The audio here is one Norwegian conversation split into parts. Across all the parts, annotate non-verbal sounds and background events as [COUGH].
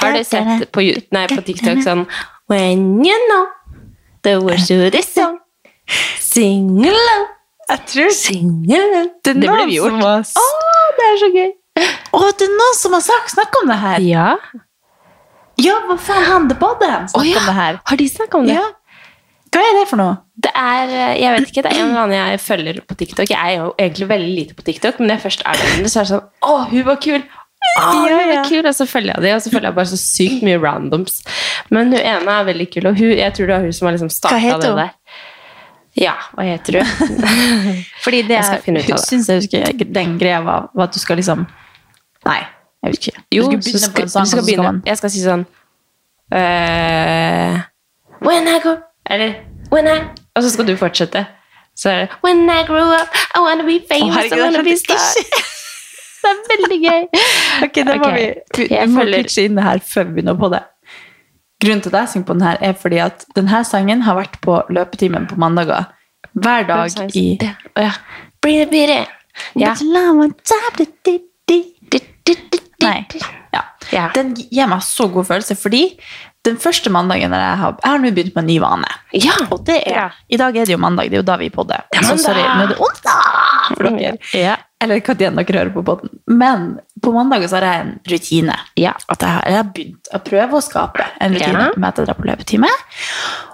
Har du sett på, nei, på TikTok sånn When you know the words to this song Sing along Jeg tror Sing along det er noen vi som har Å, det er så gøy Å, det er noen som har sagt snakk om det her. Ja, Ja, hva faen, på det badde Å, ja. om det her. har de snakket om det? Ja. Hva er det for noe? Det er, jeg vet ikke, det er en eller annen jeg følger på TikTok Jeg er jo egentlig veldig lite på TikTok Men når jeg først er der, så er det sånn Å, hun var kul Hun Ja, ja. kul Og så følger jeg det, og så følger jeg bare så sykt mye randoms Men hun ene er veldig kul Og hun, jeg tror det var hun som har liksom heter det hun? der Ja, hva heter du? [LAUGHS] Fordi det Jeg Hun syns jeg husker den greia var, var at du skal liksom Nei, jeg vet ikke. Jo, du skal begynne skal, på en sang, skal begynne. man Jeg skal si sånn uh, When I go Eller When I Og så skal du fortsette. Så er det When I grow up, I wanna be famous, herregud, I wanna be star. [LAUGHS] [LAUGHS] det er veldig gøy. [LAUGHS] Ok, det må Ok, vi, vi, vi må pitche inn det her før vi begynner på det. Grunnen til at jeg synger på den her, er fordi at denne sangen har vært på løpetimen på mandager. Hver dag i. Ja. Ja. Nei. Ja. Den gir meg så god følelse, fordi den første mandagen jeg har, jeg har nå begynt med en ny vane. Ja. Og det er, I dag er det jo mandag, det er jo da vi podder. Er Så sorry, nå er det onsdag for dere. Ja. Eller hva tid dere hører på podden. Men på mandager så har jeg en rutine. Ja. At jeg har, jeg har begynt å prøve å skape en rutine med at jeg drar på løpetime.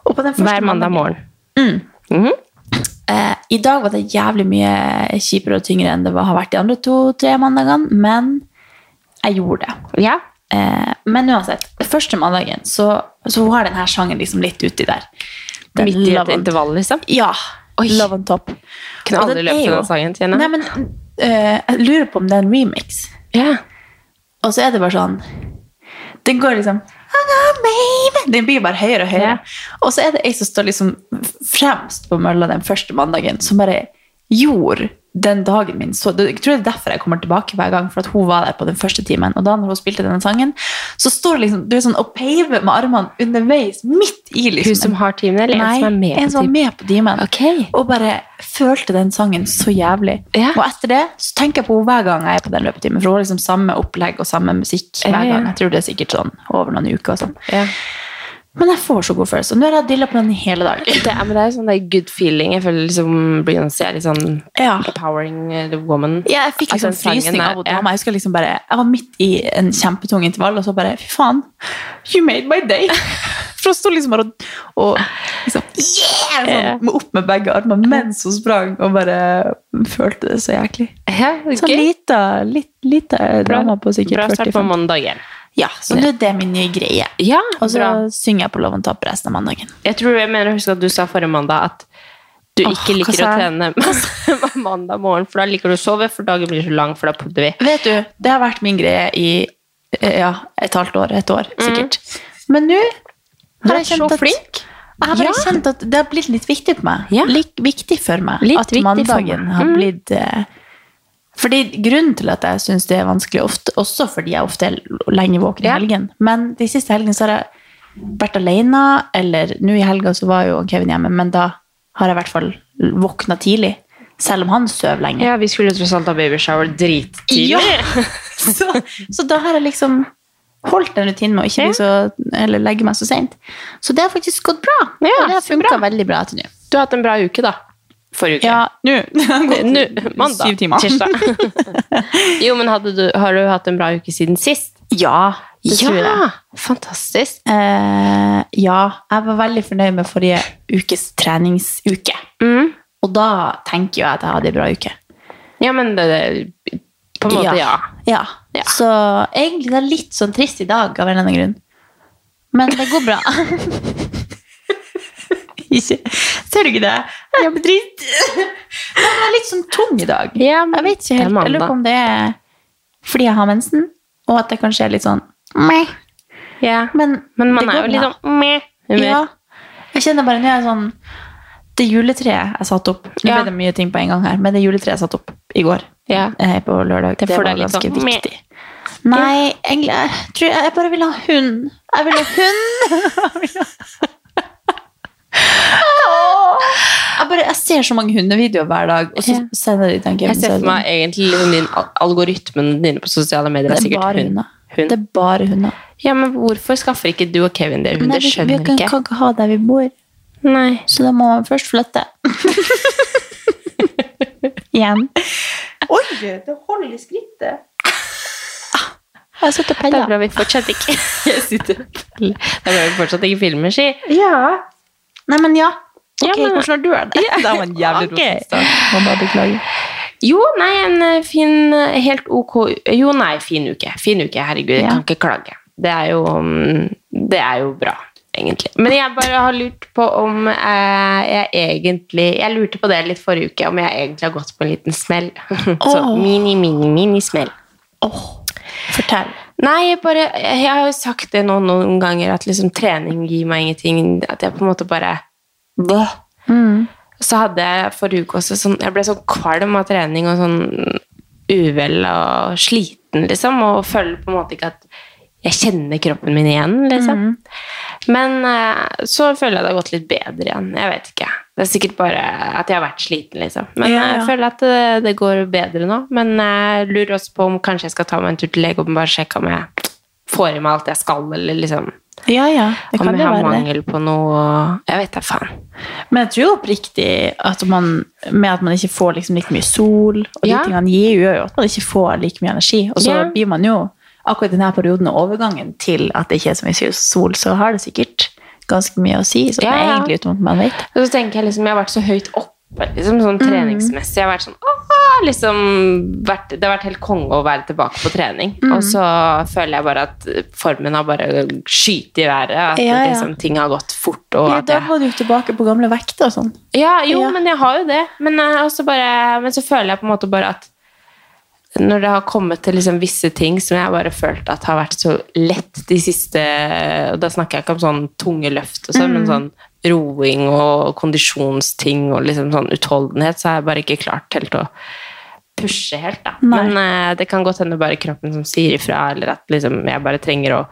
Og på den Hver mandag morgen. -hmm. Eh, I dag var det jævlig mye kjipere og tyngre enn det har vært de andre to-tre mandagene, men jeg gjorde det. Ja. Eh, men uansett, første mandagen så, så var denne sangen liksom litt uti der. Den Midt i et intervall, liksom. Ja. Oi. Love on top. Kunne aldri løpt til den sangen, kjenner Nei, men eh, jeg lurer på om det er en remix. Ja. Og så er det bare sånn Den går liksom Den blir bare høyere og høyere. Ja. Og så er det ei som står liksom fremst på mølla den første mandagen, som bare gjorde den dagen min så Jeg tror det er derfor jeg kommer tilbake hver gang, for at hun var der på den første timen. Og da når hun spilte denne sangen, så står liksom du er sånn og peiver med armene underveis, midt i liksom Hun som har timen, eller Nei, en som er med en på som var med på timen. Ok. Og bare følte den sangen så jævlig. Ja. Og etter det så tenker jeg på henne hver gang jeg er på den løpetimen. For hun har liksom samme opplegg og samme musikk hver gang. Jeg tror det er sikkert sånn over noen uker og sånn. Ja. Men jeg får så god følelse. Nå har jeg dilla på den i hele dag. Det er, men det er sånn det er good feeling. Jeg føler liksom Beyoncé er litt sånn Ja. empowering the woman. Ja, jeg fikk liksom frysning av hodet. ja. Jeg husker liksom bare, jeg var midt i en kjempetung intervall, og så bare Fy faen, you made my day! [LAUGHS] For hun sto liksom bare og, og liksom, yeah! Sånn, med opp med begge armer mens hun sprang, og bare følte det så jæklig. Sånn lita, litt, lita dame på sikkert Bra start på 45. mandagen. Ja, så det er det min nye greie. Ja, Og så bra. synger jeg på Love on Top resten av mandagen. Jeg tror jeg mener husker at du sa forrige mandag at du Åh, ikke liker å trene [LAUGHS] mandag morgen, for da liker du å sove, for dagen blir så lang, for da podder vi. Vet du, det har vært min greie i eh, ja, et halvt år, et år sikkert. Men nå har er jeg kjent at flink. Jeg har bare Ja. kjent at det har blitt litt viktig for meg. Ja. Litt viktig for meg Litt at mandagen har Mm. blitt eh, fordi Grunnen til at jeg syns det er vanskelig, ofte, også fordi jeg ofte er lenge våken i helgen, men de siste helgene så har jeg vært alene, eller nå i helga så var jo Kevin hjemme, men da har jeg i hvert fall våkna tidlig. Selv om han sover lenge. Ja, vi skulle tross alt ha babyshower drittidlig. Ja. [LAUGHS] så, så da har jeg liksom holdt den rutinen med å ikke så, eller legge meg så sent. Så det har faktisk gått bra. Ja, og det har funka veldig bra til nå. Du har hatt en bra uke, da. Forrige uke. Ja, [LAUGHS] nå. Mandag. Syv timer. Tirsdag. [LAUGHS] jo, men du, har du hatt en bra uke siden sist? Ja. Ja, fantastisk. Eh, ja, jeg var veldig fornøyd med forrige ukes treningsuke. Mm. Og da tenker jo jeg at jeg hadde en bra uke. Ja, men det, det, på en måte, ja. Ja. Ja. Så egentlig det er litt sånn trist i dag av en eller annen grunn. Men det går bra. [LAUGHS] ikke, ser du ikke det? Jeg blir trist. [LAUGHS] Jeg er litt sånn tung i dag. Ja, Jeg vet ikke er helt. Jeg lurer på om det er fordi jeg har mensen, og at det kanskje er litt sånn meh. Ja. Men, Men man er jo litt sånn meh. Ja. Jeg kjenner bare nå er jeg sånn Det juletreet jeg satte opp Nå Ja. ble det mye ting på en gang her, men det juletreet jeg satte opp i går, Ja. eh, på lørdag, det, det var ganske sånn, meh. viktig. Nei, egentlig jeg tror jeg, jeg bare vil ha hund. Jeg vil ha hund! [LAUGHS] [LAUGHS] jeg, bare, jeg ser så mange hundevideoer hver dag, og så sender de den Jeg ser for meg egentlig liksom din al- algoritmen dine på sosiale medier Det er er sikkert bare hund. hunder. hund. Det er bare hunder. Ja, men hvorfor skaffer ikke du og Kevin det Nei, hundet? vi, vi Skjønner kan, ikke. kan ikke ha der vi bor, Nei. så da må man først flytte. [LAUGHS] Igjen. Oi, det holder i skrittet. Jeg sitter og Det er bra vi fortsatt ikke Jeg [LAUGHS] sitter Det er bra vi fortsatt ikke filmer, si. Ja. Nei, men ja. Ok, Ja, men- hvordan har du det? [LAUGHS] Det var en jævlig okay. rotete start. Må bare beklage. Jo, nei, en eh, fin, eh, helt ok Jo, nei, fin uke. Fin uke, herregud. Jeg Ja. kan ikke klage. Det er jo mm, Det er jo bra, egentlig. Men jeg bare har lurt på om eh, jeg egentlig Jeg lurte på det litt forrige uke, om jeg egentlig har gått på en liten smell. [LAUGHS] Så mini, mini, mini-smell. Fortell. Nei, jeg bare Jeg har jo sagt det nå noen ganger, at liksom trening gir meg ingenting. At jeg på en måte bare Bøh. Mm. Så hadde jeg forrige uke også sånn Jeg ble så kvalm av trening og sånn uvel og sliten, liksom, og føler på en måte ikke at jeg kjenner kroppen min igjen, liksom. Men eh, så føler jeg det har gått litt bedre igjen. Jeg vet ikke. Det er sikkert bare at jeg har vært sliten, liksom. Men Ja, ja. jeg føler at det, det går bedre nå. Men jeg lurer også på om kanskje jeg skal ta meg en tur til lege og bare sjekke om jeg får i meg alt jeg skal, eller liksom Ja, ja. Det om jeg har være det. mangel på noe Jeg vet da faen. Men jeg tror oppriktig at man, med at man ikke får liksom like mye sol, og de tingene gir jo, gjør jo at man ikke får like mye energi. Og så blir man jo, akkurat i denne perioden og overgangen til at det ikke er så mye sol, så har det sikkert ganske mye å si, sånn Ja, ja. egentlig uten at man vet. Og så tenker jeg liksom, jeg har vært så høyt oppe liksom, sånn Mm. treningsmessig. Jeg har vært sånn, åh, liksom, vært, Det har vært helt konge å være tilbake på trening. Mm. Og så føler jeg bare at formen har bare skytet i været. At Ja, ja. Liksom, ting har gått fort. Og Ja, da var du tilbake på gamle vekter og sånn. ja, jo, Ja. men jeg har jo det. Men, uh, bare, men så føler jeg på en måte bare at når det har kommet til liksom visse ting som jeg bare følt at har vært så lett de siste Og da snakker jeg ikke om sånn tunge løft og sånn, Mm. men sånn roing og kondisjonsting og liksom sånn utholdenhet, så har jeg bare ikke klart helt å pushe helt, da. Nei. Men uh, det kan godt hende bare kroppen som sier ifra, eller at liksom jeg bare trenger å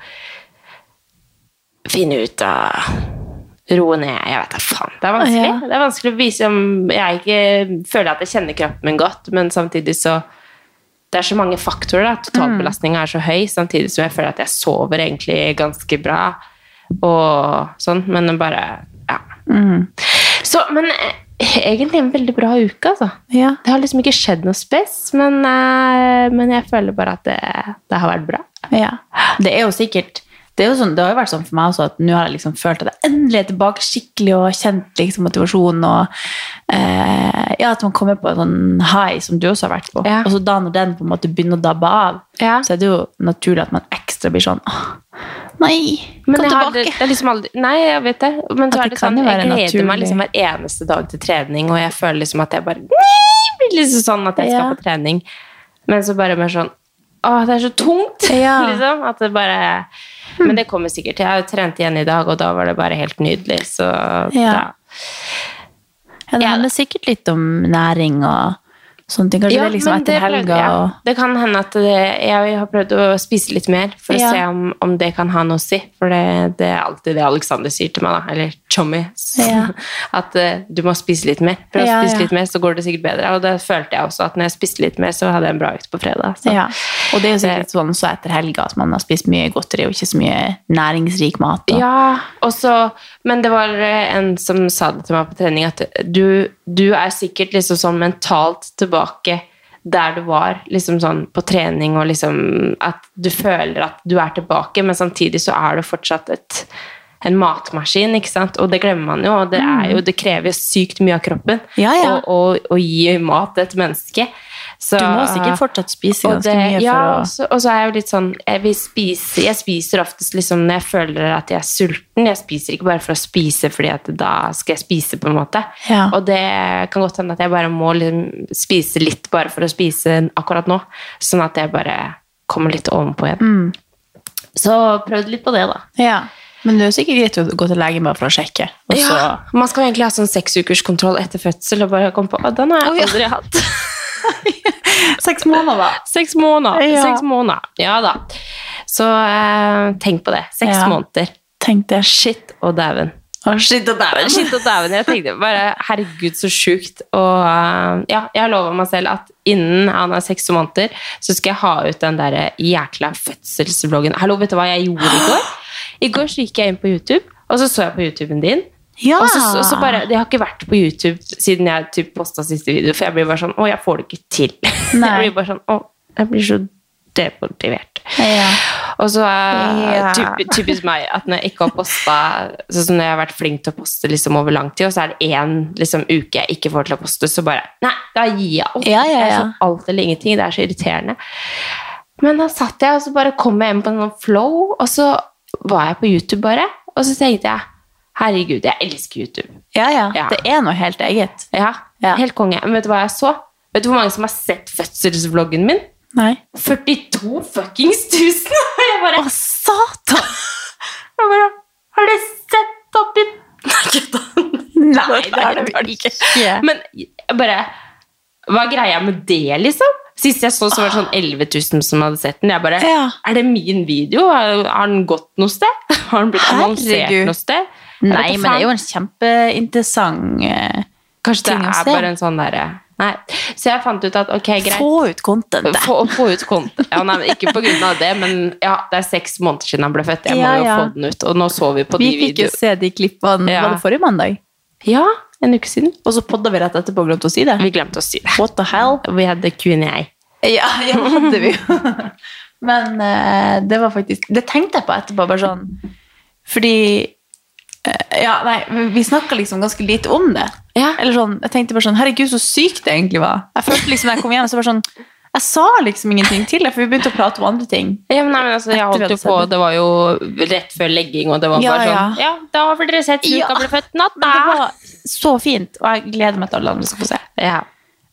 finne ut av roe ned. Jeg vet da faen. Det er vanskelig. Ja. Det er vanskelig å vise om jeg ikke føler at jeg kjenner kroppen min godt, men samtidig så Det er så mange faktorer. da. Totalbelastninga er så høy, samtidig som jeg føler at jeg sover egentlig ganske bra. Og sånn, men bare Ja. Så, men eh, egentlig en veldig bra uke, altså. Ja. Det har liksom ikke skjedd noe spes, men, eh, men jeg føler bare at det, det har vært bra. Ja. Det er jo sikkert det, er sånn, det har jo vært sånn for meg også at nå har jeg liksom følt at jeg endelig er tilbake skikkelig og kjent liksom motivasjon og eh, ja, at man kommer på en sånn high som du også har vært på. Ja. Og så da når den på en måte begynner å dabbe av, Ja. så er det jo naturlig at man ekstra blir sånn «Åh, Nei, kom har, tilbake. er liksom aldri, nei, jeg vet det. Men så det er det sånn, jeg gleder meg liksom hver eneste dag til trening, og jeg føler liksom at jeg bare blir liksom sånn at jeg skal Ja. på trening. Men så bare mer sånn Å, det er så tungt! [LAUGHS] Liksom. At det bare Men det kommer sikkert. Jeg har jo trent igjen i dag, og da var det bare helt nydelig. Så Ja. da Ja, det handler sikkert litt om næring og sånne ting. Kanskje det er liksom etter det helga jeg. og Det kan hende at det, jeg har prøvd å spise litt mer for Ja. å se om, om det kan ha noe å si. For det, det er alltid det Alexander sier til meg, da. Eller Chommy. Ja. [LAUGHS] At uh, du må spise litt mer. Prøv Ja, å spise ja. litt mer, så går det sikkert bedre. Og det følte jeg også, at når jeg spiste litt mer, så hadde jeg en bra økt på fredag. Så. ja. Og det er jo sikkert sånn så etter helga at man har spist mye godteri og ikke så mye næringsrik mat. Og, Ja, også, men det var eh, en som sa det til meg på trening, at du, du er sikkert liksom sånn mentalt tilbake der du var liksom sånn på trening, og liksom at du føler at du er tilbake, men samtidig så er du fortsatt et, en matmaskin, ikke sant? Og det glemmer man jo, og det, er jo, det krever jo sykt mye av kroppen Ja, ja. å- å- å gi mat til et menneske. Så, Du må sikkert fortsatt spise ganske det- mye ja, å og så, og så er jeg jo litt sånn jeg, spise, jeg spiser oftest liksom når jeg føler at jeg er sulten. Jeg spiser ikke bare for å spise fordi at da skal jeg spise, på en måte. Ja. Og det kan godt hende at jeg bare må liksom spise litt bare for å spise akkurat nå. Sånn at jeg bare kommer litt ovenpå igjen. Mm. Så prøvd litt på det, da. Ja. Men det er jo sikkert greit å gå til legen bare for å sjekke. Ja, man skal egentlig ha sånn seksukerskontroll etter fødsel og bare komme på at den har jeg aldri hatt. [LAUGHS] Seks måneder. Seks måneder. Ja. Seks måneder. Ja da. Så eh, tenk på det. Seks Ja. måneder. Tenk det. Shit og dæven. Shit og dæven. Shit og dæven. Jeg tenkte bare herregud, så sjukt. Og eh, ja, jeg har lova meg selv at innen han er seks måneder, så skal jeg ha ut den der jækla fødselsvloggen. Hallo, vet du hva jeg gjorde i går? [GASPS] I går så gikk jeg inn på YouTube, og så så jeg på YouTuben din. Ja. Og så, og så bare, Det har ikke vært på YouTube siden jeg typ, posta siste video, for jeg blir bare sånn Å, jeg får det ikke til. [LAUGHS] Nei. Jeg blir bare sånn Å, jeg blir så demotivert. Ja. Og så er Ja. typ, typisk meg at når jeg ikke har posta Sånn som når jeg har vært flink til å poste liksom over lang tid, og så er det én liksom, uke jeg ikke får til å poste, så bare Nei, da gir jeg opp. Ja, ja, ja. sånn alt eller ingenting. Det er så irriterende. Men da satt jeg, og så bare kom jeg inn på en sånn flow, og så var jeg på YouTube bare, og så tenkte jeg Herregud, jeg elsker YouTube. Ja, ja. Ja. Det er noe helt eget. Ja, Ja. helt konge. Men vet du hva jeg så? Vet du hvor mange som har sett fødselsvloggen min? Nei. 42 fuckings tusen! [LAUGHS] Og jeg bare Å, satan! [LAUGHS] Jeg bare, har du sett oppi Nei, kødda. Nei, det har du ikke. Men bare Hva er greia med det, liksom? Sist jeg så, så var det sånn 11 000 som hadde sett den. Jeg bare, Ja. Er det min video? Har, har den gått noe sted? [LAUGHS] Har den blitt annonsert noe sted? Nei, men det er jo en kjempeinteressant eh, Kanskje det ting å er se. bare en sånn derre Nei. Så jeg fant ut at ok, greit. Få ut content. [LAUGHS] Få, få ut content. Ja, nei, men ikke på grunn av det, men ja, det er seks måneder siden han ble født. Jeg må Ja, jo ja. få den ut. Og nå så vi på Vi de fikk jo se de klippene Ja. var det forrige mandag. Ja, en uke siden. Og så podda vi rett etterpå og glemte å si det. Vi glemte å si det. What the hell? Vi hadde Q&A. Ja, ja det hadde vi jo. [LAUGHS] Men uh, det var faktisk Det tenkte jeg på etterpå, bare sånn Fordi Ja, nei, vi snakka liksom ganske lite om det. Ja. Eller sånn, Jeg tenkte bare sånn Herregud, så sykt det egentlig var. Jeg følte liksom da jeg kom hjem, så var det sånn Jeg sa liksom ingenting til det, for vi begynte å prate om andre ting. Ja, men, nei, men altså, jeg holdt jo på, det. det var jo rett før legging, og det var Ja, bare ja. sånn Ja, da har dere sett Luka Ja. ble født natt, da! det var så fint, og jeg gleder meg til alle andre skal få se. Ja.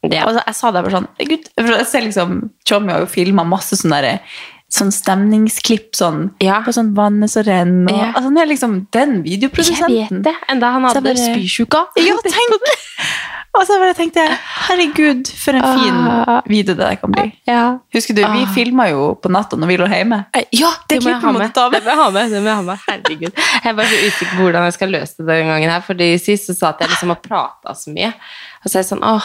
Ja. Og så, jeg sa det bare sånn Gud, for jeg ser liksom Tjommi har jo filma masse sånne der, sånn stemningsklipp sånn, Ja. på sånn vannet som renner. Ja. altså, han er liksom den videoprodusenten. Jeg vet det. Enda han hadde bare- spysjuka. Ja, tenk! Og så bare tenkte jeg herregud, for en fin Ah. video det der kan bli. Ja. Husker du, vi Ah. filma jo på natta når vi lå hjemme. Ja, det, Det må jeg ha med. Det må jeg ha med. Det må jeg ha med. Herregud. Jeg er bare så usikker på hvordan jeg skal løse det den gangen her. for sist så sa jeg liksom har prata så mye. Og så er jeg sånn åh,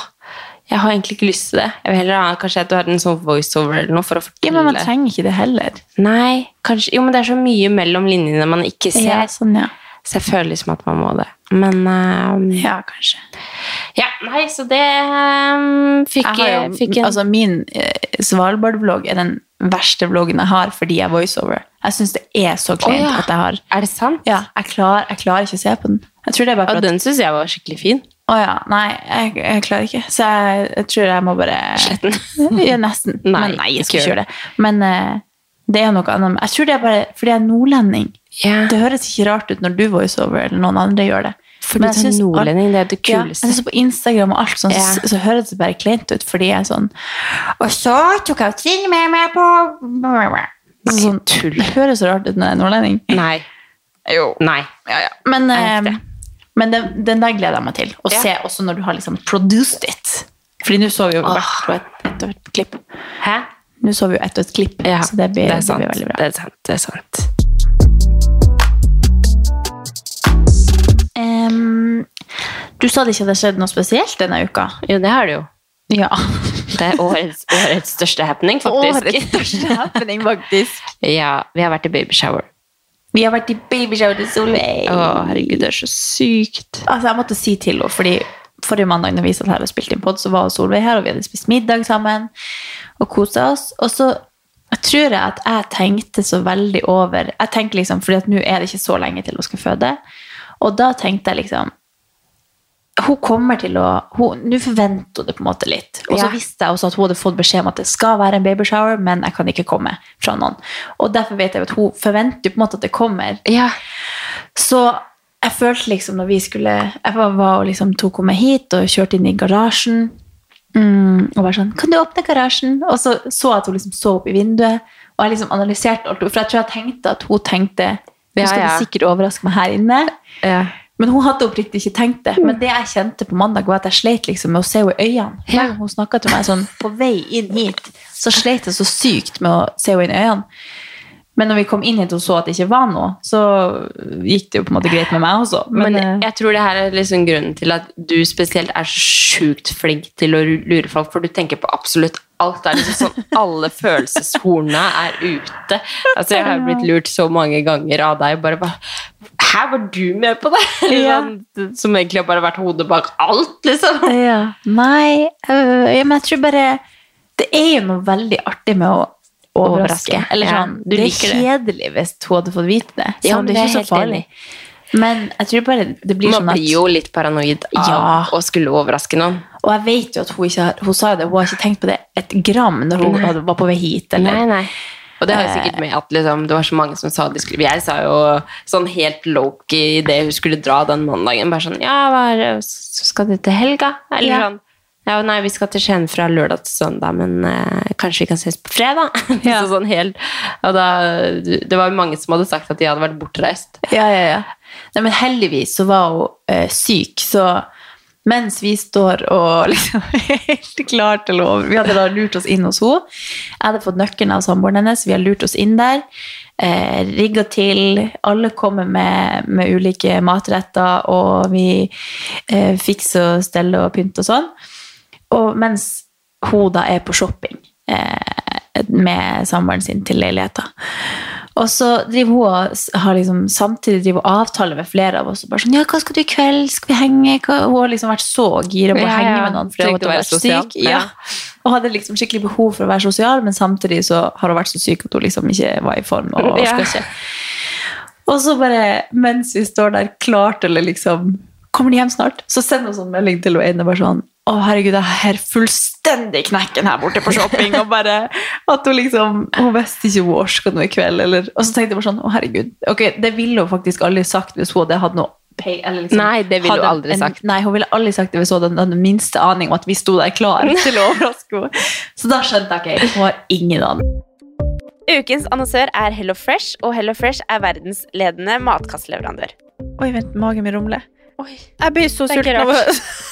jeg har egentlig ikke lyst til det. Jeg vil heller ha kanskje at du har en sånn voiceover eller noe for å fortelle. Ja, men man trenger ikke det heller. Nei, kanskje Jo, men det er så mye mellom linjene man ikke ser. Ja, sånn, ja. Så jeg føler liksom at man må det. Men um, ja, kanskje. ja, nei, så det um, fikk Jeg har jo, fikk en altså Min eh, Svalbard-vlogg er den verste vloggen jeg har fordi jeg er voiceover. Jeg syns det er så kleint oh, ja. at jeg har Er det sant? Ja, jeg, klar, jeg klarer ikke å se på den. Jeg tror det er bare for at den syns jeg var skikkelig fin. Å ja. Nei, jeg, jeg klarer ikke. Så jeg, jeg tror jeg må bare Slette den. [LAUGHS] Ja, nesten. Nei, Men nei, jeg skal ikke gjøre det. Men uh, det er noe annet. Jeg tror det er bare fordi jeg er nordlending. Yeah. Det høres ikke rart ut når du voiceover eller noen andre gjør det. Fordi Men jeg du er nordlending, det er det Ja, jeg synes på Instagram og alt sånn, yeah. så, så høres det bare kleint ut, fordi jeg er sånn Og så tok jeg Trine med meg på sånn, tull. Det høres så rart ut når jeg er nordlending. Nei. Jo. Nei. Men, ja. Men. Men den, den der gleder jeg meg til. Å Ja. se også når du har liksom produced it. Fordi nå så vi jo hvert på et, et, og et klipp. Hæ? Nå så vi jo ett og et klipp, Ja, så det blir, det det blir veldig bra. Det er sant. Det er sant. Um, du sa det ikke hadde skjedd noe spesielt denne uka. Jo, det har det jo. Ja. Det er årets, årets største happening, [LAUGHS] faktisk. Årets største happening, faktisk. [LAUGHS] Ja, vi har vært i babyshower. Vi har vært i babyshowet til Solveig. Å, herregud, det er så sykt. Altså, jeg måtte si til henne, fordi forrige mandag når vi satt her og spilte inn pod, så var Solveig her, og vi hadde spist middag sammen og kosa oss. Og så tror jeg at jeg tenkte så veldig over Jeg tenkte liksom, fordi at nå er det ikke så lenge til hun skal føde. Og da tenkte jeg liksom hun kommer til å Nå forventer hun det på en måte litt. Og så Ja. visste jeg også at hun hadde fått beskjed om at det skal være en babyshower, men jeg kan ikke komme fra noen. Og derfor vet jeg at hun forventer på en måte at det kommer. Ja. Så jeg følte liksom når vi skulle Jeg var, var og liksom tok henne med hit og kjørte inn i garasjen. Mm, og bare sånn 'Kan du åpne garasjen?' Og så så jeg at hun liksom så opp i vinduet. Og jeg liksom analyserte alt. For jeg tror jeg tenkte at hun tenkte Hun skal ja. ja. sikkert overraske meg her inne. Ja. Men hun hadde oppriktig ikke tenkt det. Men det jeg kjente på mandag, var at jeg sleit liksom med å se henne i øynene. Ja. hun snakka til meg sånn på vei inn hit, så sleit jeg så sykt med å se henne inn i øynene. Men når vi kom inn hit og så at det ikke var noe, så gikk det jo på en måte greit med meg også. Men, Men, eh, jeg tror det her er liksom grunnen til at du spesielt er så sjukt flink til å lure folk, for du tenker på absolutt alt. Det er liksom sånn [LAUGHS] alle følelseshornene er ute. Altså, jeg har blitt lurt så mange ganger av deg. Bare bare Hæ, var du med på det? [LAUGHS] Ja. sånn, som egentlig har bare vært hodet bak alt, liksom. ja. Nei, øh, men jeg tror bare Det er jo noe veldig artig med å overraske. Eller sånn, ja. sånn, Du det er liker det. kjedelig hvis hun hadde fått vite det. Ja, men det er er ikke så farlig. Men jeg tror bare det blir Man sånn at blir jo litt paranoid av Ja. å skulle overraske noen. Og jeg vet jo at hun ikke Hun sa det, hun har ikke tenkt på det et gram når hun Nei. var på vei hit. Eller. Nei, nei. Og det har jo sikkert med at liksom, det var så mange som sa de skulle Jeg sa jo sånn helt low-key idet hun skulle dra den mandagen. Bare sånn Ja, hva er? Så skal du til helga? Eller Ja. sånn ja, nei, vi skal til Skien fra lørdag til søndag, men eh, kanskje vi kan ses på fredag? [LAUGHS] Ja. så sånn helt, og da, det var jo mange som hadde sagt at de hadde vært bortreist. Ja, ja, ja. Nei, men heldigvis så var hun eh, syk, så mens vi står og [LAUGHS] liksom helt klar til å Vi hadde da lurt oss inn hos henne. Jeg hadde fått nøkkelen av samboeren hennes, vi har lurt oss inn der. Eh, rigga til. Alle kommer med, med ulike matretter, og vi eh, fikser og steller og pynter og sånn. Og mens hun da er på shopping eh, med samboeren sin til leiligheten. Og så driver hun og har liksom, samtidig driver hun avtale med flere av oss. og bare sånn, ja, 'Hva skal du i kveld? Skal vi henge?' Hun har liksom vært så gira på å Ja, henge med noen fordi hun være vært syk. Ja. Og hadde liksom skikkelig behov for å være sosial, men samtidig så har hun vært så syk at hun liksom ikke var i form. og Ja. skal ikke. Og så bare, mens vi står der klart, eller liksom Kommer de hjem snart? Så sender hun sånn melding til henne bare sånn Å, herregud, jeg har fullstendig knekken her borte på shopping. Og bare at hun liksom Hun visste ikke hun orka noe i kveld. Eller, og så tenkte jeg bare sånn Å, herregud. Ok, det ville hun faktisk aldri sagt hvis hun hadde hatt noe pay, eller liksom, Nei, det ville hun aldri en, sagt. Nei, hun ville aldri sagt det hvis hun hadde den minste aning om at vi sto der klar [LAUGHS] til å overraske henne. Så da skjønte jeg ikke. hun har ingen aning. Ukens annonsør er Hello Fresh, og Hello Fresh er verdensledende matkastleverandør. Oi, vent, magen min rumler. Jeg blir så sulten av [LAUGHS]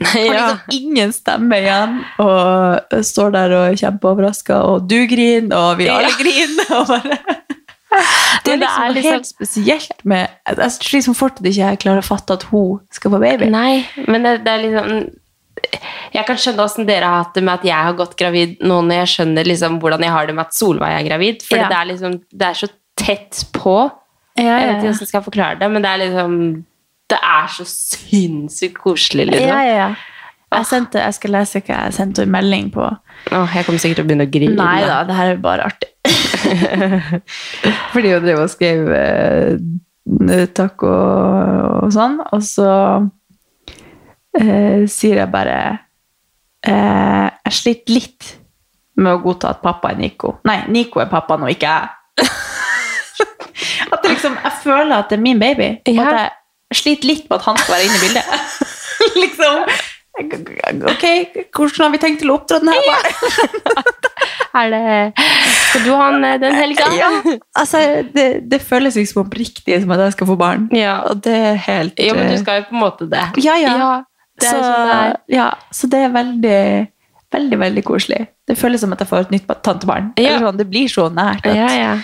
Har Ja. liksom ingen stemme igjen, og står der og er kjempeoverraska, og du griner, og vi alle griner, og bare [LAUGHS] Det det liksom er noe liksom- helt spesielt med Jeg liksom fortsatt ikke jeg klarer å fatte at hun skal få baby. Nei, men det, det er liksom Jeg kan skjønne åssen dere har hatt det med at jeg har gått gravid nå når jeg skjønner liksom hvordan jeg har det med at Solveig er gravid. For Ja. det, er liksom, det er så tett på. Ja, Jeg ja, vet ikke ja. hvordan jeg skal forklare det, men det er liksom Det er så sinnssykt koselig, liksom. Ja, ja, ja. Jeg, sendte, jeg skal lese hva jeg sendte en melding på. Åh, jeg kommer sikkert til å begynne å grine. Nei da, det her er bare artig. [LAUGHS] Fordi hun drev og skrev eh, takk og, og sånn, og så eh, sier jeg bare eh, Jeg sliter litt med å godta at pappa er Nico. Nei, Nico er pappaen og ikke jeg. [LAUGHS] at det liksom, Jeg føler at det er min baby, og Ja. at jeg sliter litt med at han skal være inne i bildet. [LAUGHS] liksom Ok, hvordan har vi tenkt til å oppdra den her? Ja. [LAUGHS] Er det Skal du ha den eh, den helga? Ja, altså, det, det føles liksom oppriktig som at jeg skal få barn. Ja. Og det er helt Ja, men du eh, skal jo på en måte det. Ja, ja. det er så, sånn det ja, så det er veldig, veldig, veldig koselig. Det føles som at jeg får et nytt tantebarn. Ja. Eller sånn, det blir så nært. At, Ja, ja.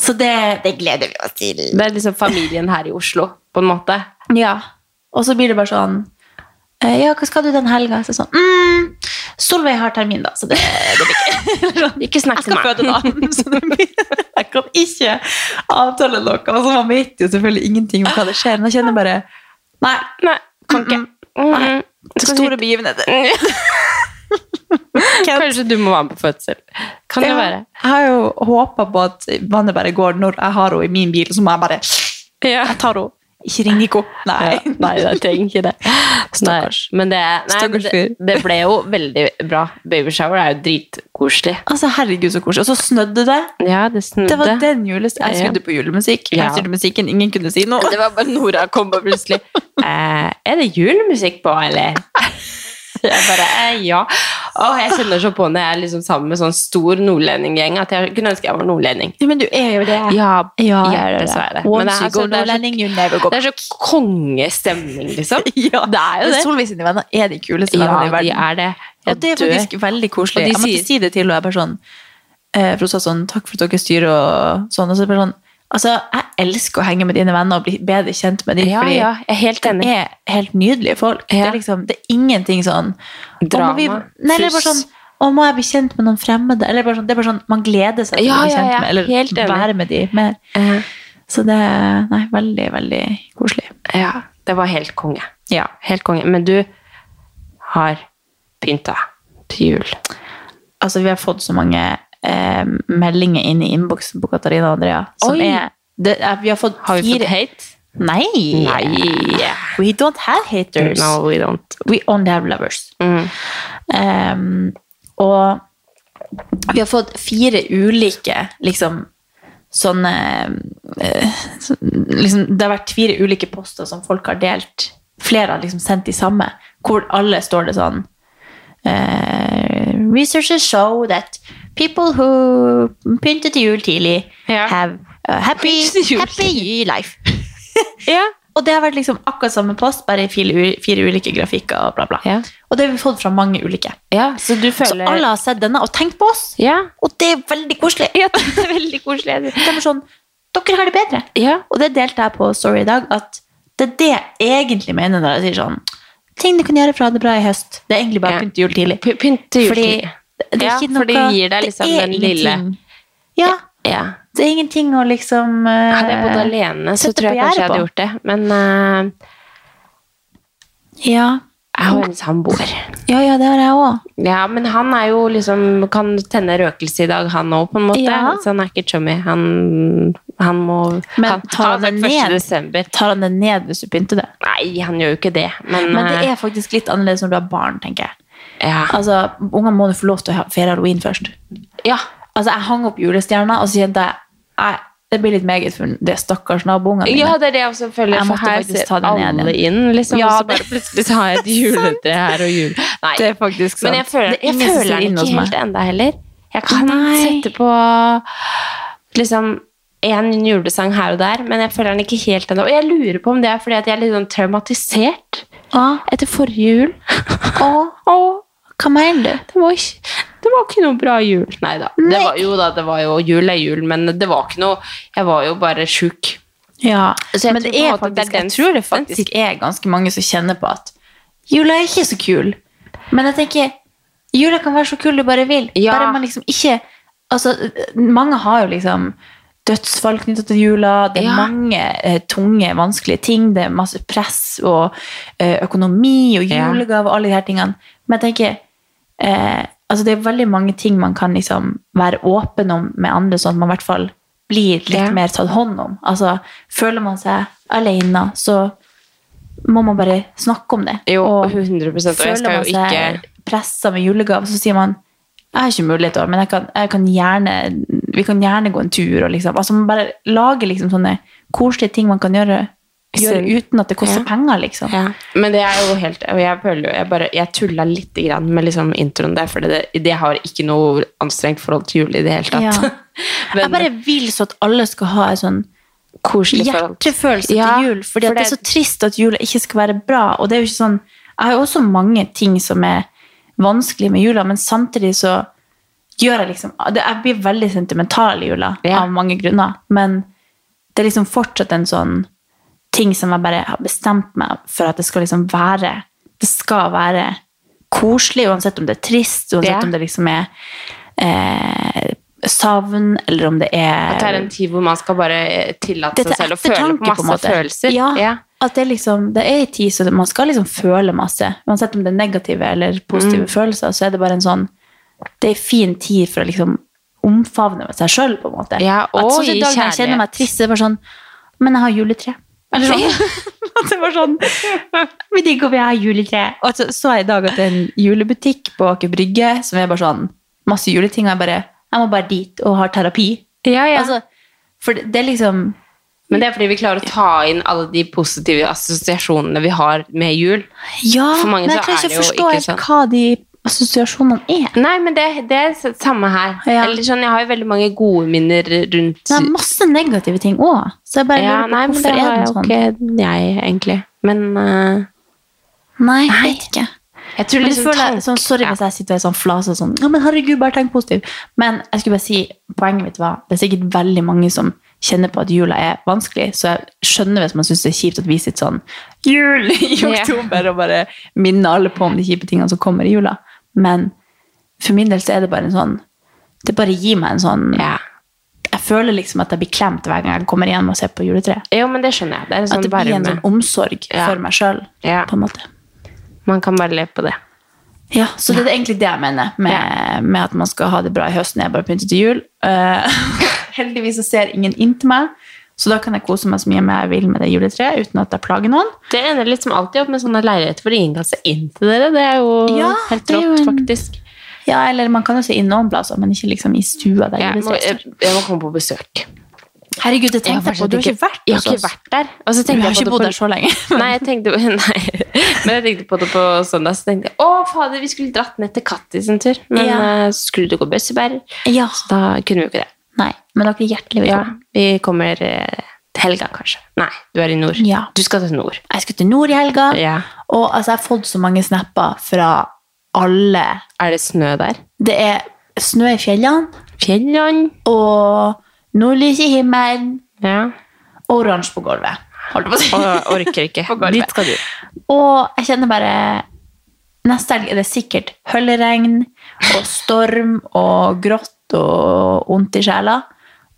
Så det, det gleder vi oss til. Det er liksom familien her i Oslo, på en måte. Ja. Og så blir det bare sånn eh, Ja, hva skal du den helga? Så sånn mm, Solveig har termin, da, så det, det blir ikke [LAUGHS] Ikke snakk Jeg skal føde da. [LAUGHS] Så det blir, jeg kan ikke avtale noe. Altså, man vet jo selvfølgelig ingenting om hva det skjer, men jeg kjenner bare Nei. Nei, kan ikke. Mm, skal Store begivenheter. [LAUGHS] Kanskje du må være med på fødsel. Kan det Ja, være. Jeg har jo håpa på at vannet bare går når jeg har henne i min bil, så må jeg bare Ja. Jeg tar henne. Ikke ring Nico. Nei. Ja, nei, jeg trenger ikke det. Stakkars. Men det, nei, Stakkars det, det ble jo veldig bra. Babyshower er jo dritkoselig. Altså, herregud, så koselig. Og så snødde det. Ja, det snødde. Det var den julest... Jeg Ja. skrudde på julemusikk. Ja. Jeg styrte musikken, ingen kunne si noe. Det var bare Nora kom på plutselig. Eh, er det julemusikk på, eller? Jeg bare, eh, ja. Og jeg kjenner så på når jeg er liksom sammen med sånn stor nordlendinggjeng at jeg kunne ønske jeg var nordlending. Ja, men du er jo det. Ja, Ja, ja, ja, er det. Men det er, altså, det, er så, det er så kongestemning, liksom. [LAUGHS] Ja, Det er jo det. Solveig sine venner er de kuleste Ja, vennene i de verden. er det. Jeg Og det er faktisk veldig koselig. De Jeg måtte sier- si det til henne. Sånn, eh, for hun sa sånn, takk for at dere styrer og sånn. Og så bare sånn, altså, jeg elsker å henge med dine venner og bli bedre kjent med dem. Ja, fordi ja, jeg er helt de er helt nydelige folk. Det, er liksom, det er ingenting sånn Drama, vi- Nei, eller bare sånn å, må jeg bli kjent med noen fremmede? Eller bare sånn, det er bare sånn, Man gleder seg til Ja, å bli kjent ja, med, eller helt være med dem mer. Eh, Så det er nei, veldig, veldig koselig. Ja, det var helt konge. Ja. Helt konge. Men du har pynta til jul. Altså, vi har fått så mange eh, meldinger inn i innboksen på Katarina og Andrea. Som Oi. er, det, er, vi har fått Har vi fått hate? Nei. Nei. We don't have haters. No, we don't. We only have lovers. Mm. Um, og vi har fått fire ulike liksom sånne uh, liksom, Det har vært fire ulike poster som folk har delt. Flere har liksom sendt de samme, hvor alle står det sånn eh, Researchers show that people who pynter til jul tidlig yeah. have a happy, happy [LAUGHS] life. [LAUGHS] yeah. Og det har vært liksom akkurat samme post, bare i fire, fire ulike grafikker og bla, bla. Ja. Og det har vi fått fra mange ulike. ja, så du Så alle har sett denne og tenkt på oss. Ja. Og det er veldig koselig. ja, [LAUGHS] det er veldig koselig. De er sånn, dere har det bedre. Og det delte jeg på Story i dag, at det er det jeg egentlig mener når jeg sier sånn, ting du kan gjøre for å ha det bra i høst. Det er egentlig bare Ja. pynte jul tidlig. P- Pynt jul. Fordi det er Ja, ikke for det gir deg liksom den lille-. Ja, Ja. det er ingenting å liksom uh, Hadde jeg bodd alene, så tror jeg kanskje jeg hadde gjort det. Men uh, Ja. Jeg har en samboer. Ja, ja, det har jeg òg. Ja, men han er jo liksom Kan tenne røkelse i dag, han òg, på en måte. Ja. Så han er ikke chummy. Han, han må Men han, tar han han det ned? Tar han det ned hvis du pynter det? Nei, han gjør jo ikke det. Men, Men det eh, er faktisk litt annerledes når du har barn, tenker jeg. ja. Altså, Ungene må du få lov til å feire halloween først. ja. Altså, Jeg hang opp julestjerna, og så kjente jeg «Nei, det blir litt meget for de stakkars naboungene mine. Ja, det er det jeg føler. Jeg For her ser det alle inn, liksom. Ja, og så bare plutselig så har jeg et [LAUGHS] juletre her og jul. Nei. Det er faktisk sant. Men jeg føler, Det er jeg føler den ikke helt enda heller. Jeg kan Nei. sette på liksom en julesang her og der, men jeg føler den ikke helt ennå. Og jeg lurer på om det er fordi at jeg er litt sånn traumatisert ah. etter forrige jul. Ah. [LAUGHS] Åh, hva mener du? det var ikke, det var ikke noe bra jul. Nei da. Det Nei. var, jo da, det var jo jul er jul, men det var ikke noe Jeg var jo bare sjuk. Ja, men det er faktisk, den- jeg tror det faktisk er ganske mange som kjenner på at jula er ikke så kul. Men jeg tenker, jula kan være så kul du bare vil. Ja. Bare man liksom ikke Altså, mange har jo liksom dødsfall knyttet til jula. Det er Ja. mange eh, tunge, vanskelige ting. Det er masse press og eh, økonomi og julegave og alle de her tingene. Men jeg tenker eh, altså Det er veldig mange ting man kan liksom være åpen om med andre, sånn at man i hvert fall blir litt Ja. mer tatt hånd om. Altså, Føler man seg alene, så må man bare snakke om det. Jo, og 100 Og jeg føler man seg ikke pressa med julegave, så sier man jeg har ikke mulighet til men jeg kan, jeg kan gjerne, vi kan gjerne gå en tur. Og liksom, altså man bare lager liksom sånne koselige ting man kan gjøre, gjøre uten at det koster Ja. penger. liksom. Ja, men det er jo helt Og jeg føler jo Jeg, bare, jeg tulla litt grann med liksom introen der, for det, det har ikke noe anstrengt forhold til jul i det hele tatt. Ja. [LAUGHS] Men Jeg bare vil så at alle skal ha en sånn hjertefølelse til jul. Fordi for at det er så trist at jula ikke skal være bra. Og det er jo ikke sånn, Jeg har jo også mange ting som er vanskelig med jula, men samtidig så gjør jeg liksom Jeg blir veldig sentimental i jula Ja. av mange grunner. Men det er liksom fortsatt en sånn ting som jeg bare har bestemt meg for at det skal liksom være Det skal være koselig, uansett om det er trist, uansett Ja. om det liksom er eh, savn, eller om det er At det er en tid hvor man skal bare tillate seg selv å føle ettertanke, på masse følelser. Ja, At det, liksom, det er en tid så man skal liksom føle masse. Uansett om det er negative eller positive Mm. følelser, så er det bare en sånn Det er en fin tid for å liksom omfavne seg sjøl, på en måte. Ja, At og sånn gi i dag jeg kjenner meg trist, det er bare sånn Men jeg har juletre. Eller sånn. [LAUGHS] At det var sånn Vi digger jeg har juletre. Og så så jeg i dag at det er en julebutikk på Aker Brygge som er bare sånn masse juleting, og jeg bare Jeg må bare dit og har terapi. Ja, ja. Altså, for det, det er liksom Men det er fordi vi klarer å ta inn alle de positive assosiasjonene vi har med jul. Ja, For mange men jeg klarer er ikke det å forstå helt sånn. hva de assosiasjonene er. Nei, men det, det er det samme her. Ja. Eller sånn, Jeg har jo veldig mange gode minner rundt Det er masse negative ting òg. Så jeg bare ja, lurer på Nei, men hvorfor det er har jo sånn. ikke jeg, egentlig. Men uh, Nei, jeg vet ikke. Jeg tror liksom føler tank- sånn, sorry hvis jeg sitter og er sånn flas og sånn Ja, men herregud, bare tenk positivt. Men jeg skulle bare si, poenget mitt var det er sikkert veldig mange som kjenner på at jula er vanskelig, så jeg skjønner hvis man syns det er kjipt at vi sitter sånn jul i oktober oktober og bare minner alle på om de kjipe tingene som kommer i jula. Men for min del så er det bare en sånn Det bare gir meg en sånn yeah. Jeg føler liksom at jeg blir klemt hver gang jeg kommer hjem og ser på juletreet. Jo, men det skjønner jeg. Det en At sånn det blir en sånn omsorg Ja. for meg sjøl, på en måte. Man kan bare leve på det. Ja, så det er egentlig det jeg mener med, med at man skal ha det bra i høsten. Jeg bare pynter til jul. Eh, [LAUGHS] heldigvis så ser ingen inn til meg, så da kan jeg kose meg så mye jeg vil med det juletreet uten at jeg plager noen. Det ender liksom alltid opp med sånne leiligheter hvor ingen kan se inn til dere. Det er jo Ja, helt rått, en- faktisk. Ja, eller man kan jo se inn noen plasser, men ikke liksom i stua der Jeg må, jeg, jeg må komme på besøk. Herregud, Jeg tenkte jeg på. Du har ikke vært hos oss. vært der. Og så Du har ikke bodd der så lenge. [LAUGHS] Nei, jeg tenkte, nei, men jeg tenkte på det på søndag. Så tenkte jeg å fader, vi skulle dratt ned til Kattis en tur. Men Ja. eh, så skulle du gå bøssebær, Ja. så da kunne vi jo ikke det. Nei, men dere er hjertelig Ja, velkommen. vi kommer eh, til helga, kanskje. Nei, du er i nord. Ja. Du skal til nord. Jeg skal til nord i helga, Ja. og altså, jeg har fått så mange snapper fra alle. Er det snø der? Det er snø i fjellene, Fjellene. og nordlys i himmelen, Ja. oransje på gulvet. Holdt på å si. Og orker ikke. [LAUGHS] Dit skal du. Og jeg kjenner bare Neste helg er det sikkert høljregn og storm og grått og vondt i sjela.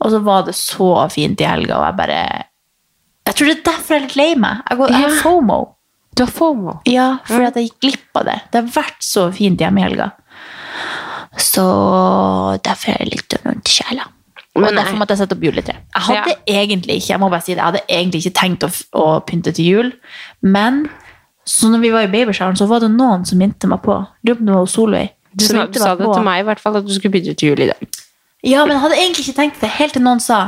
Og så var det så fint i helga, og jeg bare Jeg tror det er derfor jeg er litt lei meg. Jeg, går, jeg har FOMO. Du har FOMO. Ja, for at jeg gikk glipp av det. Det har vært så fint hjemme i helga. Så derfor er jeg litt vondt i sjela. Og derfor måtte jeg sette opp juletre. Jeg hadde egentlig ikke jeg må bare si det, jeg hadde egentlig ikke tenkt å, å pynte til jul, men så når vi var i babyshoweren, så var det noen som minte meg på. Lurer og det var Solveig. Du sa, du sa det på- til meg i hvert fall, at du skulle begynne til jul i dag. Ja, men jeg hadde egentlig ikke tenkt det, helt til noen sa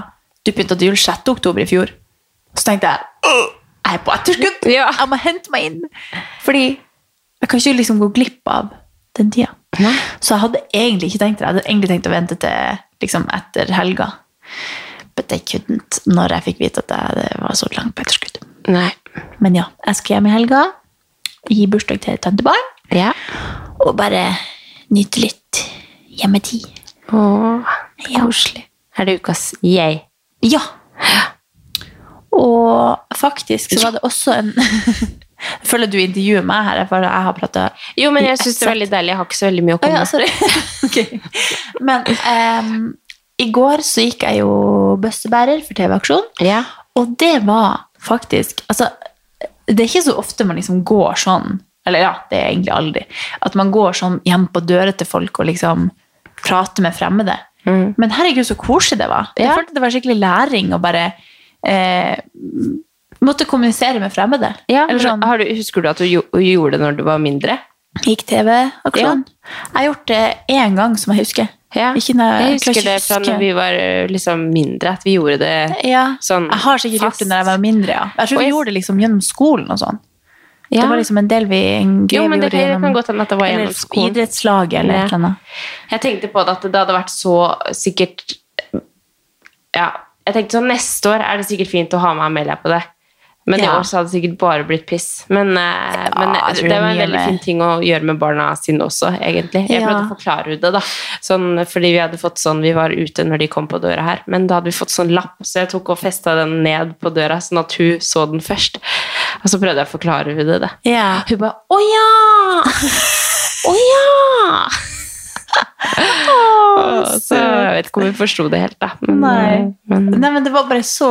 du pynta til jul 6. oktober i fjor. Så tenkte jeg jeg er på etterskudd! Jeg må hente meg inn! Fordi jeg kan ikke liksom gå glipp av den tida. Så jeg hadde egentlig ikke tenkt det. Jeg hadde egentlig tenkt å vente til liksom, etter helga. But I couldn't når jeg fikk vite at det var så langt på etterskudd. Nei. Men ja, jeg skal hjem i helga, gi bursdag til tantebarn, Ja. og bare nyte litt hjemmetid. Åh, Ja. koselig. Er det ukas jeg? Ja. Og faktisk så var det også en [LAUGHS] føler du intervjuer meg her, for jeg har pratet Jo, men jeg syns det er veldig deilig. Jeg har ikke så veldig mye å komme med. Oh, ja, sorry. [LAUGHS] Ok. Men um, i går så gikk jeg jo bøssebærer for TV-aksjon, Ja. og det var faktisk Altså, det er ikke så ofte man liksom går sånn Eller ja, det er egentlig aldri. At man går sånn hjem på døra til folk og liksom prater med fremmede. Mm. Men herregud, så koselig det var. Jeg Ja. følte det var skikkelig læring å bare eh, måtte kommunisere med fremmede. Ja, Eller sånn, har du, husker du at du gjorde det når du var mindre? gikk TV-aksjon. Jeg har gjort det én gang, som jeg husker. Ja. Jeg klarer husker det fra når vi var liksom mindre, at vi gjorde det ja. sånn Jeg har sikkert gjort det når jeg var mindre, ja. Jeg tror vi jeg- gjorde det liksom gjennom skolen og sånn. Ja. Det var liksom en del vi en Jo, men det gjorde kan gjennom- godt hende at det var gjennom skolen. idrettslaget eller Ja. et eller annet. Jeg tenkte på det at det hadde vært så sikkert Ja, jeg tenkte sånn neste år er det sikkert fint å ha med Amelia på det. Men i Ja. år så hadde det sikkert bare blitt piss. Men, ja, men det det var en veldig fin ting å gjøre med barna sine også, egentlig. Jeg prøvde å forklare det, da. Sånn, fordi vi hadde fått sånn, vi var ute når de kom på døra her, men da hadde vi fått sånn lapp, så jeg tok og festa den ned på døra, sånn at hun så den først. Og så prøvde jeg å forklare henne det. Ja. Hun bare 'Å ja!' Vet ikke om hun forsto det helt, da. Men, Nei. eh, men Nei, men det var bare så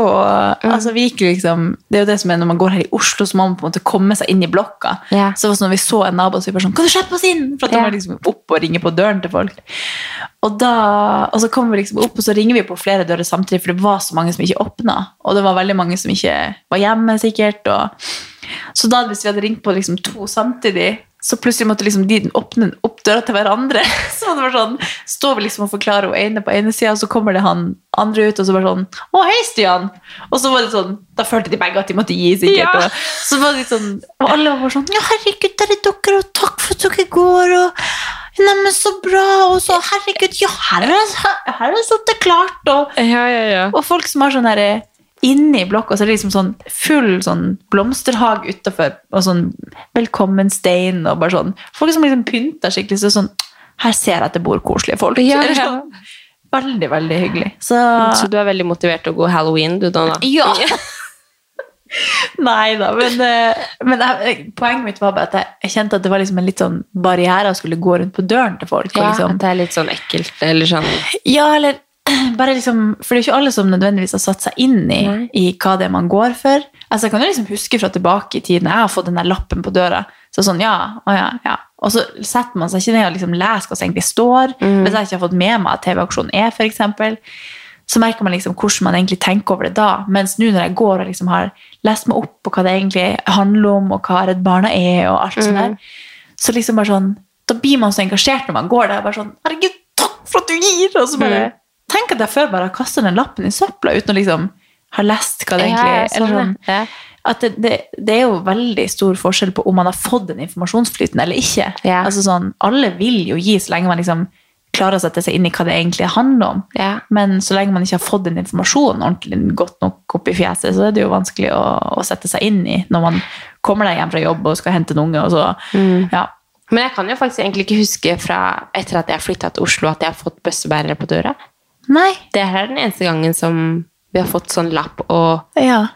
altså vi gikk liksom, Det er jo det som er når man går her i Oslo, så må man på en måte komme seg inn i blokka. Ja. Så det var sånn når vi så en nabo, så vi bare sånn Kan du slippe oss inn? For at de Ja. var liksom opp og ringe på døren til folk. Og, da, og så kommer vi liksom opp, og så ringer vi på flere dører samtidig, for det var så mange som ikke åpna. Og det var veldig mange som ikke var hjemme, sikkert. Og, så da, hvis vi hadde ringt på liksom to samtidig, så plutselig måtte liksom de åpne opp døra til hverandre. [LAUGHS] Så det var sånn, står vi liksom og forklarer hun ene på ene sida, og så kommer det han andre ut, og så bare sånn Å, hei, Stian! Og så var det sånn, da følte de begge at de måtte gi, sikkert. Ja. Og så var det sånn, og alle var bare sånn Ja, herregud, der er dere, og takk for at dere går, og Neimen, så bra! Og så, herregud, ja, her er er sånn det er klart! Og, Ja, ja, ja. og folk som har sånn derre Inne i blokka så er det liksom sånn full sånn blomsterhage utafor, og sånn velkommenstein og bare sånn Folk som liksom pynter skikkelig, så sånn Her ser jeg at det bor koselige folk. Ja, ja. sånn, veldig, veldig hyggelig. Så Så du er veldig motivert til å gå halloween, du, Donna? Ja! [LAUGHS] Nei da, men, eh, men jeg, poenget mitt var bare at jeg, jeg kjente at det var liksom en litt sånn barriere å skulle gå rundt på døren til folk. Ja, liksom, at det er litt sånn ekkelt, eller sånn Ja, eller [CLEARS THROAT] bare liksom For det er jo ikke alle som nødvendigvis har satt seg inn i, i hva det er man går for. Altså Jeg kan jo liksom huske fra tilbake i tiden jeg har fått den der lappen på døra. Så sånn, ja, å ja, ja. Og så setter man seg ikke ned og liksom leser hva som egentlig står. Hvis jeg ikke har fått med meg at TV-aksjonen er, eksempel, så merker man liksom hvordan man egentlig tenker over det da. Mens nå når jeg går og liksom har lest meg opp på hva det egentlig handler om, og hva Redd Barna er, og alt sånt der, så liksom bare sånn, da blir man så engasjert når man går der. bare sånn, herregud, takk for at du gir! Og så bare, tenk at jeg før bare har kastet den lappen i søpla uten å liksom ha lest hva det egentlig er. sånn, eller sånn. ja. At det, det, det er jo veldig stor forskjell på om man har fått den informasjonsflyten eller ikke. Ja. Altså sånn, Alle vil jo gi så lenge man liksom klarer å sette seg inn i hva det egentlig handler om. Ja. Men så lenge man ikke har fått den informasjonen ordentlig godt nok opp i fjeset, så er det jo vanskelig å, å sette seg inn i når man kommer deg hjem fra jobb og skal hente en unge. og så, ja. Men jeg kan jo faktisk egentlig ikke huske fra etter at jeg flytta til Oslo, at jeg har fått bøssebærere på døra. Nei, Det her er den eneste gangen som vi har fått sånn lapp og ja.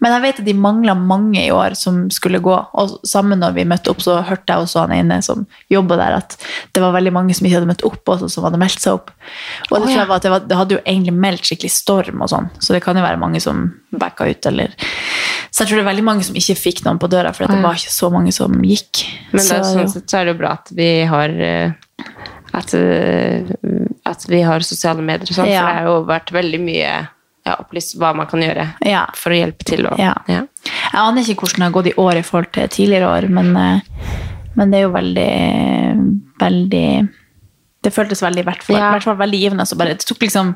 Men jeg vet at de mangla mange i år som skulle gå. Og sammen når vi møtte opp, så hørte jeg også han ene som jobba der, at det var veldig mange som ikke hadde møtt opp, også, som hadde meldt seg opp. Og det, oh, ja. var at det, var, det hadde jo egentlig meldt skikkelig storm og sånn, så det kan jo være mange som backa ut eller Så jeg tror det er veldig mange som ikke fikk noen på døra, for det Ja. var ikke så mange som gikk. Men Så, sånn sett så er det jo bra at vi har eh, at, eh, at vi har sosiale medier og sånn, Ja. for det har jo vært veldig mye ja, opplyst hva man kan gjøre Ja. for å hjelpe til. Og, Ja. Jeg aner ikke hvordan det har gått i år i forhold til tidligere år, men, eh, men det er jo veldig, veldig Det føltes veldig, i hvert fall, veldig givende. Så bare, det tok liksom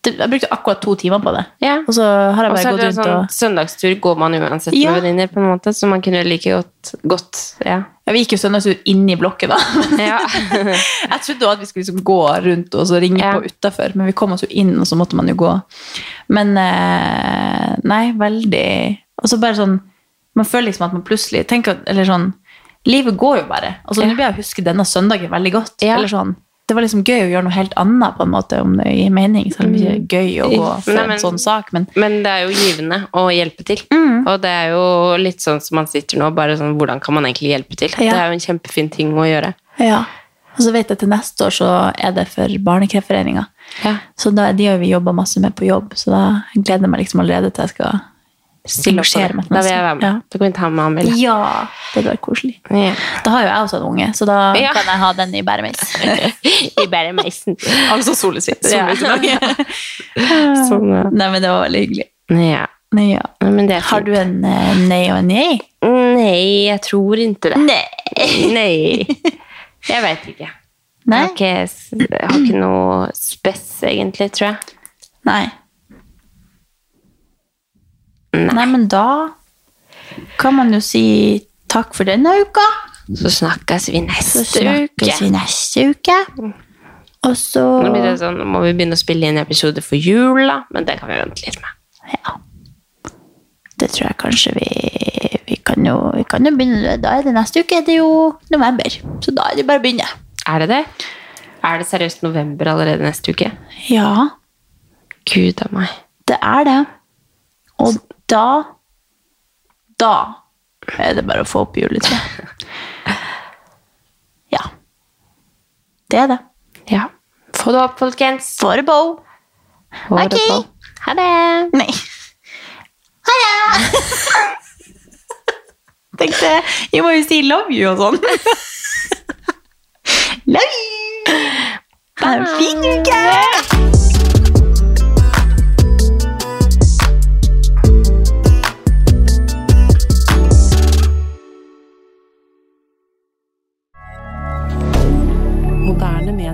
Jeg brukte akkurat to timer på det. Ja. Og så har jeg bare gått rundt sånn og søndagstur går man uansett Ja. med venninner, på en måte, så man kunne like godt, godt ja. ja, Vi gikk jo søndagstur inn i blokken, da. [LAUGHS] ja. Jeg trodde også at vi skulle liksom gå rundt og så ringe på utafor, men vi kom oss jo inn, og så måtte man jo gå. Men eh, nei, veldig Og så bare sånn Man føler liksom at man plutselig tenker, Eller sånn Livet går jo bare. Altså. Nå blir jeg å huske denne søndagen veldig godt. Eller sånn det var liksom gøy å gjøre noe helt annet, på en måte, om det gir mening. Selv om det ikke er gøy å gå for Nei, men- en sånn sak. Men Men det er jo givende å hjelpe til. Mm. Og det er jo litt sånn som man sitter nå, bare sånn hvordan kan man egentlig hjelpe til? Ja. Det er jo en kjempefin ting å gjøre. ja. Og så vet jeg til neste år så er det for Barnekreftforeninga. Ja. Så da, de har vi jobba masse med på jobb, så da gleder jeg meg liksom allerede til jeg skal Stille opp på det. Da vil jeg være med. Ja. Da kan vi ta med Amelie. Ja, det var koselig. Ja. Da har jo jeg også en unge, så da Ja. kan jeg ha den i bæremeis. [LAUGHS] I bæremeisen. Altså solesvitt. Ja. [LAUGHS] Sånn, ja. Nei, men det var veldig hyggelig. Ja. Nei, ja. Nei, Men det er Har du en uh, nei og en nei? Nei, jeg tror ikke det. Nei. [LAUGHS] Nei. Jeg veit ikke. Jeg har ikke, jeg har ikke noe spess, egentlig, tror jeg. Nei. Nei, men da kan man jo si takk for denne uka. Så snakkes vi Så neste snakkes uke. vi neste uke. Og så Nå blir det sånn, må vi begynne å spille inn episode for jula, men det kan vi vente litt med. Ja. Det tror jeg kanskje vi Vi kan jo, vi kan jo begynne Da er det neste uke, det er jo november. Så da er det bare å begynne. Er det det? Er det seriøst november allerede neste uke? Ja, Gud a meg. det er det. Og da Da er det bare å få opp juletreet. [LAUGHS] Ja. Det er det. Ja. Få det opp, folkens. På. Få det Ok. på. Ha det. Nei. Ha det! [LAUGHS] Tenkte Jeg må jo si love you og sånn. [LAUGHS] love you! Ha en fin uke!